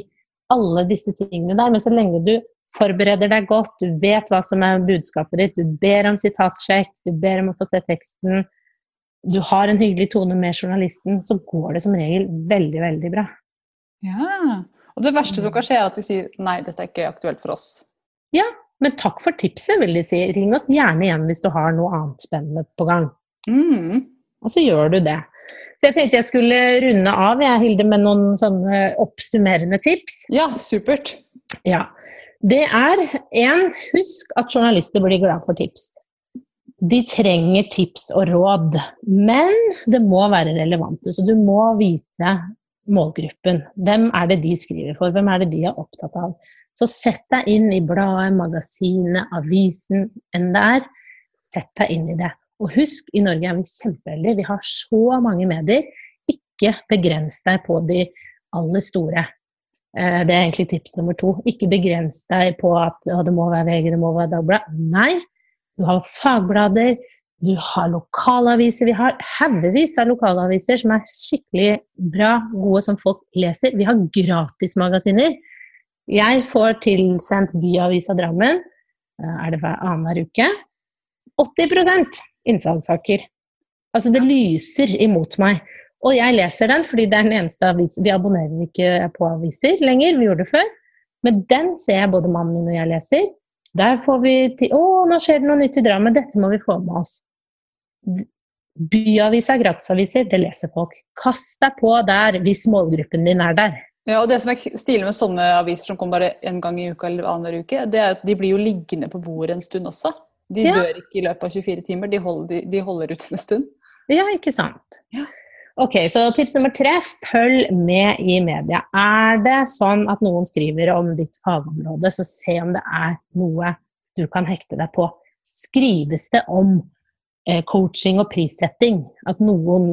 Alle disse tingene der. Men så lenge du forbereder deg godt, du vet hva som er budskapet ditt, du ber om sitatsjekk, du ber om å få se teksten, du har en hyggelig tone med journalisten, så går det som regel veldig, veldig bra. Ja. Og det verste som kan skje, er at de sier nei, dette er ikke aktuelt for oss. Ja, Men takk for tipset, vil de si. Ring oss gjerne igjen hvis du har noe annet spennende på gang. Mm. Og så gjør du det. Så jeg tenkte jeg skulle runde av, jeg, Hilde, med noen sånne oppsummerende tips. Ja, supert. Ja. Det er en, husk at journalister blir glad for tips. De trenger tips og råd, men det må være relevante. Så du må vite målgruppen. Hvem er det de skriver for? Hvem er det de er opptatt av? Så sett deg inn i bladet, magasinet, avisen, enn det er. Sett deg inn i det. Og husk, i Norge er vi kjempeheldige. Vi har så mange medier. Ikke begrens deg på de aller store. Eh, Det er egentlig tips nummer to. Ikke begrens deg på at å, det må være VG, det må være Dagbladet. Nei, du har fagblader, du har lokalaviser. Vi har haugevis av lokalaviser som er skikkelig bra, gode, som folk leser. Vi har gratismagasiner. Jeg får tilsendt Byavisa Drammen, eh, er det hver annenhver uke, 80% innsalgssaker. Altså det lyser imot meg. Og jeg leser den fordi det er den eneste avis Vi abonnerer ikke på aviser lenger, vi gjorde det før. Men den ser jeg både mannen min og jeg leser. Der får vi til Å, nå skjer det noe nytt i Drammen, dette må vi få med oss. Byaviser, gratisaviser, det leser folk. Kast deg på der hvis målgruppen din er der. Ja, og Det som er stilig med sånne aviser som kommer bare en gang i uka eller annenhver uke, det er at de blir jo liggende på bordet en stund også. De Ja. dør ikke i løpet av 24 timer, de holder, de, de holder ut en stund. Ja, ikke sant? Ja. Ok, så tips nummer tre, følg med i media. Er det sånn at noen skriver om ditt fagområde, så se om det er noe du kan hekte deg på. Skrives det om eh, coaching og prissetting? At noen,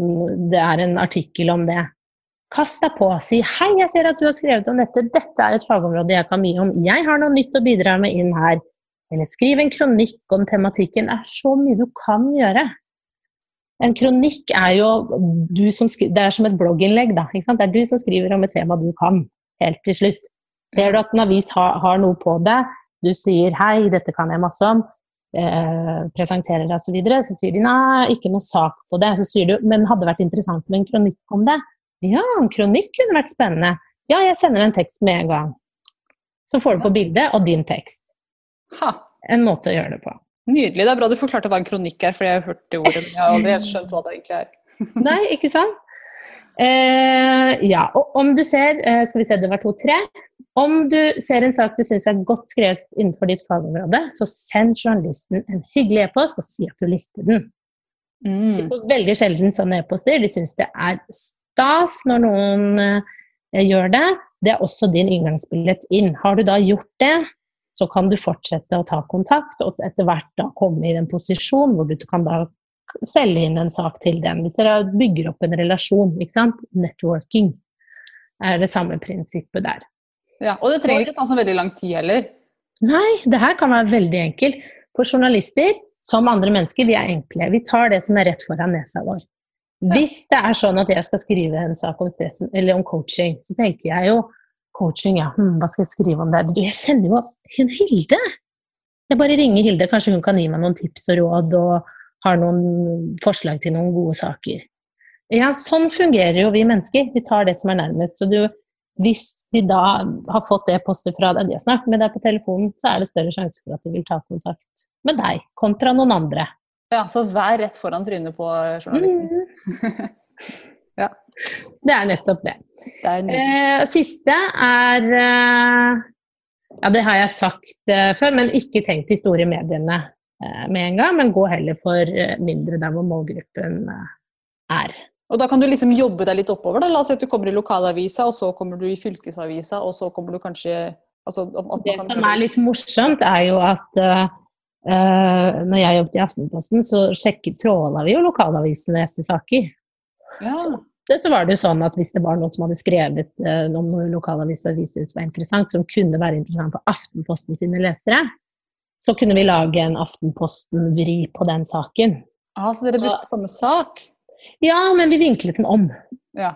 det er en artikkel om det? Kast deg på. Si 'hei, jeg ser at du har skrevet om dette, dette er et fagområde jeg kan mye om', 'jeg har noe nytt å bidra med inn her'. Eller skriv en kronikk om tematikken. Det er så mye du kan gjøre. En kronikk er jo du som skriver, det er som et blogginnlegg. Da, Det er du som skriver om et tema du kan, helt til slutt. Ser du at en avis har, har noe på deg, du sier 'hei, dette kan jeg masse om', eh, presenterer deg osv., så, videre, så sier de 'nei, ikke noe sak på det'. Så sier du 'men hadde vært interessant med en kronikk om det'? Ja, en kronikk kunne vært spennende. Ja, jeg sender en tekst med en gang. Så får du på bildet og din tekst. Ha. En måte å gjøre det på. Nydelig. Det er bra du forklarte hva en kronikk er, for jeg har hørt det ordet, men jeg har aldri helt skjønt hva det egentlig er. (laughs) Nei, ikke sant? Eh, ja, og om du ser eh, Skal vi se, det var to-tre. Om du ser en sak du syns er godt skrevet innenfor ditt fagområde, så send journalisten en hyggelig e-post og si at du likte den. Mm. De får veldig sjelden sånne e-poster. De syns det er stas når noen eh, gjør det. Det er også din inngangsbillett inn. Har du da gjort det, så kan du fortsette å ta kontakt og etter hvert da komme i en posisjon hvor du kan da selge inn en sak til dem. Hvis dere bygger opp en relasjon, ikke sant. Networking er det samme prinsippet der. Ja, Og det trenger ikke ta så veldig lang tid heller. Nei, det her kan være veldig enkelt. For journalister, som andre mennesker, vi er enkle. Vi tar det som er rett foran nesa vår. Hvis det er sånn at jeg skal skrive en sak om, stress, eller om coaching, så tenker jeg jo coaching, ja, hm, hva skal jeg skrive om det? Du, jeg kjenner jo en Hilde! Jeg bare ringer Hilde, kanskje hun kan gi meg noen tips og råd og har noen forslag til noen gode saker. Ja, sånn fungerer jo vi mennesker. Vi tar det som er nærmest. Så du, hvis de da har fått det postet fra deg, de har snakket med deg på telefonen, så er det større sjanse for at de vil ta kontakt med deg kontra noen andre. Ja, Så vær rett foran trynet på journalisten. Mm. (laughs) ja. Det er nettopp det. det er eh, siste er eh, Ja, det har jeg sagt eh, før, men ikke tenk de store mediene eh, med en gang. Men gå heller for eh, mindre der hvor målgruppen eh, er. Og da kan du liksom jobbe deg litt oppover. da, La oss si at du kommer i lokalavisa, og så kommer du i fylkesavisa, og så kommer du kanskje altså, Det som er litt morsomt, er jo at Uh, når jeg jobbet i Aftenposten, så sjekket, tråla vi jo lokalavisene etter saker. Ja. Så, så var det jo sånn at hvis det var noen som hadde skrevet uh, om noe lokalaviser viste det var interessant, som kunne være interessant for Aftenposten sine lesere, så kunne vi lage en Aftenposten-vri på den saken. Ah, så dere brukte samme sak? Ja, men vi vinklet den om. Ja.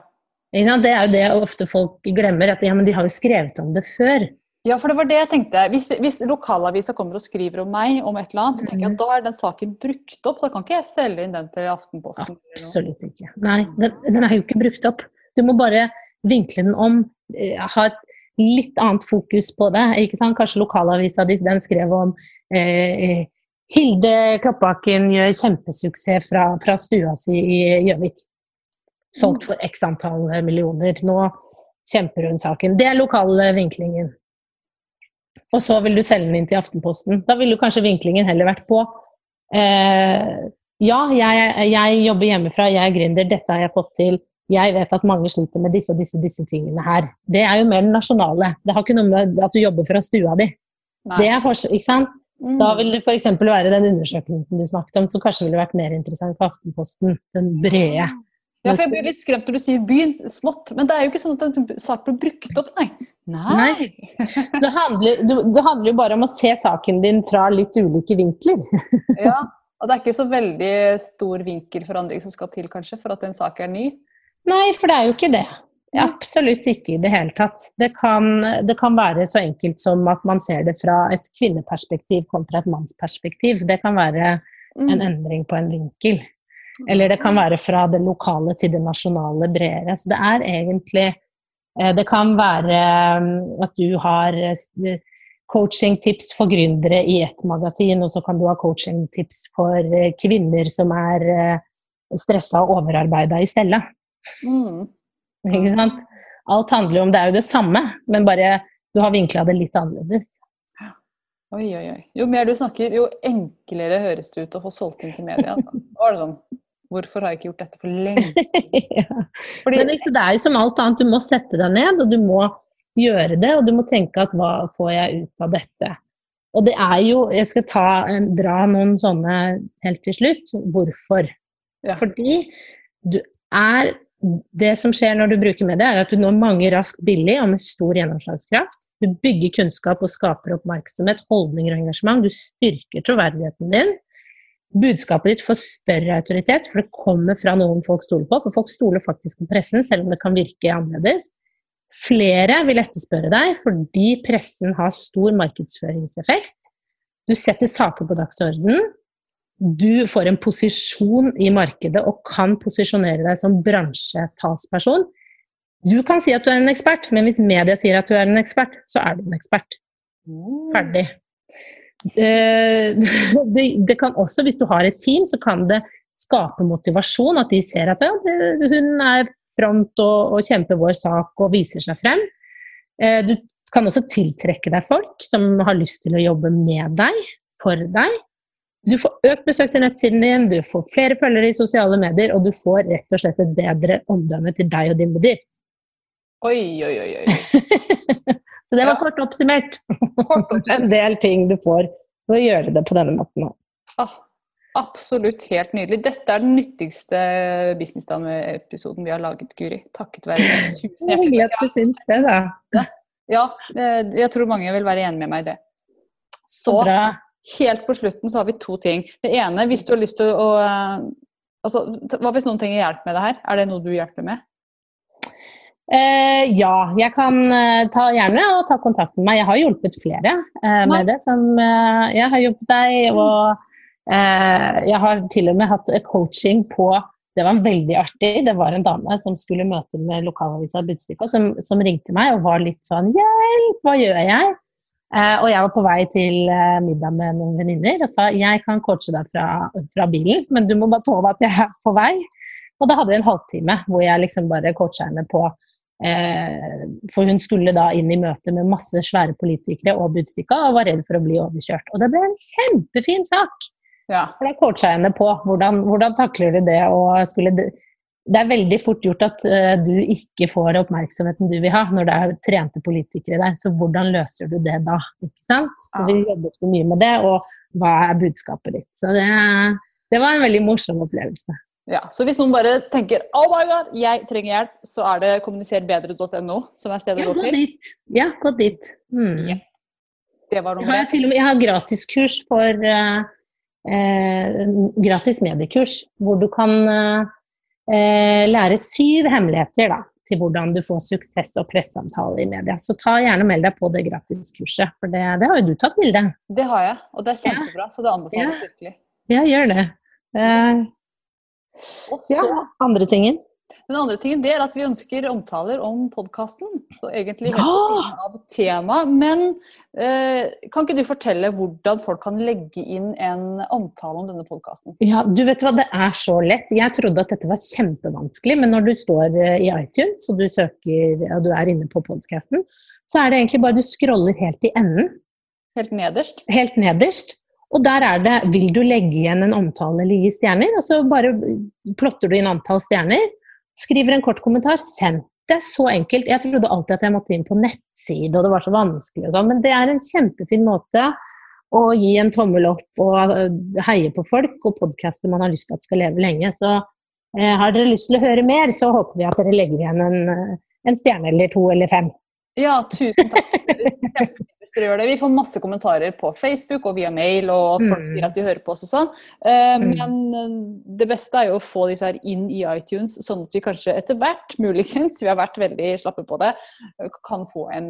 Det er jo det ofte folk glemmer, at ja, men de har jo skrevet om det før. Ja, for det var det jeg tenkte. Hvis, hvis lokalavisa kommer og skriver om meg om et eller annet, så tenker jeg at mm. da er den saken brukt opp. Da kan ikke jeg selge inn den til Aftenposten. Absolutt ikke. Nei, den, den, er jo ikke brukt opp. Du må bare vinkle den om, eh, ha et litt annet fokus på det. ikke sant? Kanskje lokalavisa den skrev om eh, Hilde Kloppbakken gjør kjempesuksess fra, fra stua si i Gjøvik. Solgt for x antall millioner. Nå kjemper hun saken. Det er lokale vinklingen og så vil du selge den inn til Aftenposten. Da ville kanskje vinklingen heller vært på eh, Ja, jeg, jeg, jobber hjemmefra, jeg er gründer, dette har jeg fått til. Jeg vet at mange sliter med disse og disse, disse tingene her. Det er jo mer den nasjonale. Det har ikke noe med at du jobber fra stua di. Nei. Det er forskjell, ikke sant? Mm. Da vil det f.eks. være den undersøkelsen du snakket om, som kanskje ville vært mer interessant for Aftenposten. Den brede. Ja, for Jeg blir litt skremt når du sier byen smått, men det er jo ikke sånn at en sak blir brukt opp, nei. Nei. Det handler, det handler, jo bare om å se saken din fra litt ulike vinkler. (laughs) ja, og det er ikke så veldig stor vinkelforandring som skal til, kanskje, for at en sak er ny? Nei, for det er jo ikke det. Absolutt ikke i det hele tatt. Det kan, det kan, være så enkelt som at man ser det fra et kvinneperspektiv kontra et mannsperspektiv. Det kan være en mm. endring på en vinkel. Eller det kan være fra det lokale til det nasjonale bredere. Så det er egentlig Det kan være mm, at du har eh, coachingtips for gründere i ett magasin, og så kan du ha coachingtips for eh, kvinner som er stressa og overarbeida i stedet. Mm. (laughs) Ikke sant? Alt handler om Det er jo det samme, men bare du har vinkla det litt annerledes. Oi, oi, oi. Jo mer du snakker, jo enklere høres det ut å få solgt inn til media. Altså. Var det sånn Hvorfor har jeg ikke gjort dette for (laughs) lenge? ja. Fordi, Men det er jo som alt annet, du må sette deg ned, og du må gjøre det. Og du må tenke at hva får jeg ut av dette? Og det er jo Jeg skal ta, dra noen sånne helt til slutt. Hvorfor? Ja. Fordi du er det som skjer når du bruker media, er at du når mange raskt billig og med stor gjennomslagskraft. Du bygger kunnskap og skaper oppmerksomhet, holdninger og engasjement. Du styrker troverdigheten din. Budskapet ditt får større autoritet, for det kommer fra noen folk stoler på. For folk stoler faktisk på pressen, selv om det kan virke annerledes. Flere vil etterspørre deg fordi pressen har stor markedsføringseffekt. Du setter saker på dagsordenen, du får en posisjon i markedet og kan posisjonere deg som bransjetalsperson. Du kan si at du er en ekspert, men hvis media sier at du er en ekspert, så er du en ekspert. Ferdig. Eh, (laughs) det, det kan også, hvis du har et team, så kan det skape motivasjon. At de ser at ja, hun er front og, og kjemper vår sak og viser seg frem. Eh, du kan også tiltrekke deg folk som har lyst til å jobbe med deg, for deg. Du får økt besøk til nettsiden din, du får flere følgere i sosiale medier, og du får rett og slett et bedre omdømme til deg og din bedrift. Oi, oi, oi. oi. (laughs) Så det var ja. kort oppsummert. (laughs) Kort oppsummert. en del ting du får ved å gjøre det på denne måten. Ah, absolutt helt nydelig. Dette er den nyttigste Businessdame-episoden vi har laget, Guri. Takket være deg. (laughs) Tusen hjertelig takk. Hyggelig det, da. Ja, eh, jeg tror mange vil være enig med meg i det. Så, Så bra. Helt på slutten så har vi to ting. Det ene, hvis du har lyst til å uh, altså, Hva hvis noen trenger hjelp med det her? Er det noe du hjelper med? Uh, ja, jeg kan uh, ta gjerne og ta kontakt med meg. Jeg har hjulpet flere med det. Som, jeg har hjulpet deg, og jeg har til og med hatt coaching på det var veldig artig. Det var en dame som skulle møte med lokalavisa Budstikka, som, som ringte meg og var litt sånn Hjelp, hva gjør jeg? Uh, og jeg var på vei til uh, middag med noen venninner og sa jeg kan coache deg fra, fra, bilen, men du må bare tåle at jeg er på vei. Og da hadde vi en halvtime hvor jeg liksom bare coacha henne på uh, For hun skulle da inn i møte med masse svære politikere og Budstikka og var redd for å bli overkjørt. Og det ble en kjempefin sak! Ja. For da coacha jeg henne på hvordan, hvordan takler du det å skulle det er veldig fort gjort at uh, du ikke får oppmerksomheten du vil ha når det er trente politikere der. Så hvordan løser du det da? Ikke sant? Så. Vi jobbet mye med det, og hva er budskapet ditt? Så det, det var en veldig morsom opplevelse. Ja, Så hvis noen bare tenker oh my god, jeg trenger hjelp, så er det kommuniserbedre.no som er stedet å gå til? Ja, gå dit. Hmm. Ja. Det var noe jeg, har jeg har gratiskurs for uh, eh, Gratis mediekurs hvor du kan uh, eh, lære syv hemmeligheter da, til hvordan du får suksess og presseomtale i media. Så ta gjerne meld deg på det gratiskurset, for det, det, har jo du tatt, Vilde. Det har jeg, og det er kjempebra, så det anbefales ja. virkelig. Ja, gjør det. Eh, ja, andre tingen? Den andre tingen det er at vi ønsker omtaler om podkasten. Så egentlig helt på siden av temaet. Men eh, kan ikke du fortelle hvordan folk kan legge inn en omtale om denne podkasten? Ja, du vet hva, det er så lett. Jeg trodde at dette var kjempevanskelig. Men når du står eh, i iTunes og du søker, og du er inne på podkasten, så er det egentlig bare du scroller helt i enden. Helt nederst? Helt nederst. Og der er det 'vil du legge igjen en omtale eller gi stjerner'? Og så bare plotter du inn antall stjerner. Skriver en kort kommentar, send. Det er så enkelt. Jeg trodde alltid at jeg måtte inn på nettside, og det var så vanskelig og sånn, men det er en kjempefin måte å gi en tommel opp og eh, heie på folk og podkaster man har lyst til at skal leve lenge. Så eh, har dere lyst til å høre mer, så håper vi at dere legger igjen en, eh, en stjerne eller to eller fem. Ja, tusen takk. hvis dere gjør det. Vi får masse kommentarer på Facebook og via mail, og folk mm. sier at de hører på oss og sånn. Uh, mm. Men uh, det beste er jo å få disse her inn i iTunes, sånn at vi kanskje etter hvert, muligens, vi har vært veldig slappe på det, kan få en,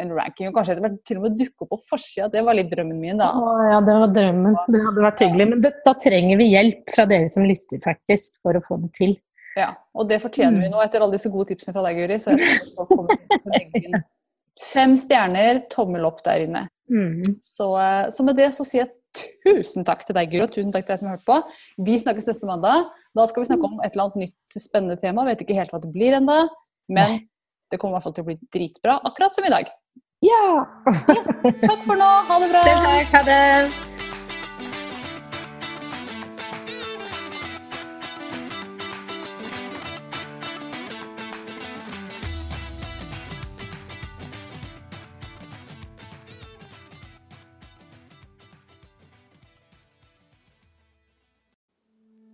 en ranking. Og kanskje etter hvert til og med dukke opp på forsida. Det var litt drømmen min, da. Å, ja, det var drømmen. Det hadde vært hyggelig. Men da trenger vi hjelp fra dere som lytter, faktisk, for å få det til. Ja, og det fortjener vi mm. nå etter alle disse gode tipsene fra deg, Guri. Så jeg Fem stjerner, tommel opp der inne. Mm. Så, eh, så, med det så sier jeg tusen takk til deg, Guro. Tusen takk til deg som har hørt på. Vi snakkes neste mandag. Da skal vi snakke om et eller annet nytt spennende tema. Vet ikke helt hva det blir ennå, men det kommer i hvert fall til å bli dritbra, akkurat som i dag. Ja! yes. Takk for nå. Ha det bra. takk. Ha det.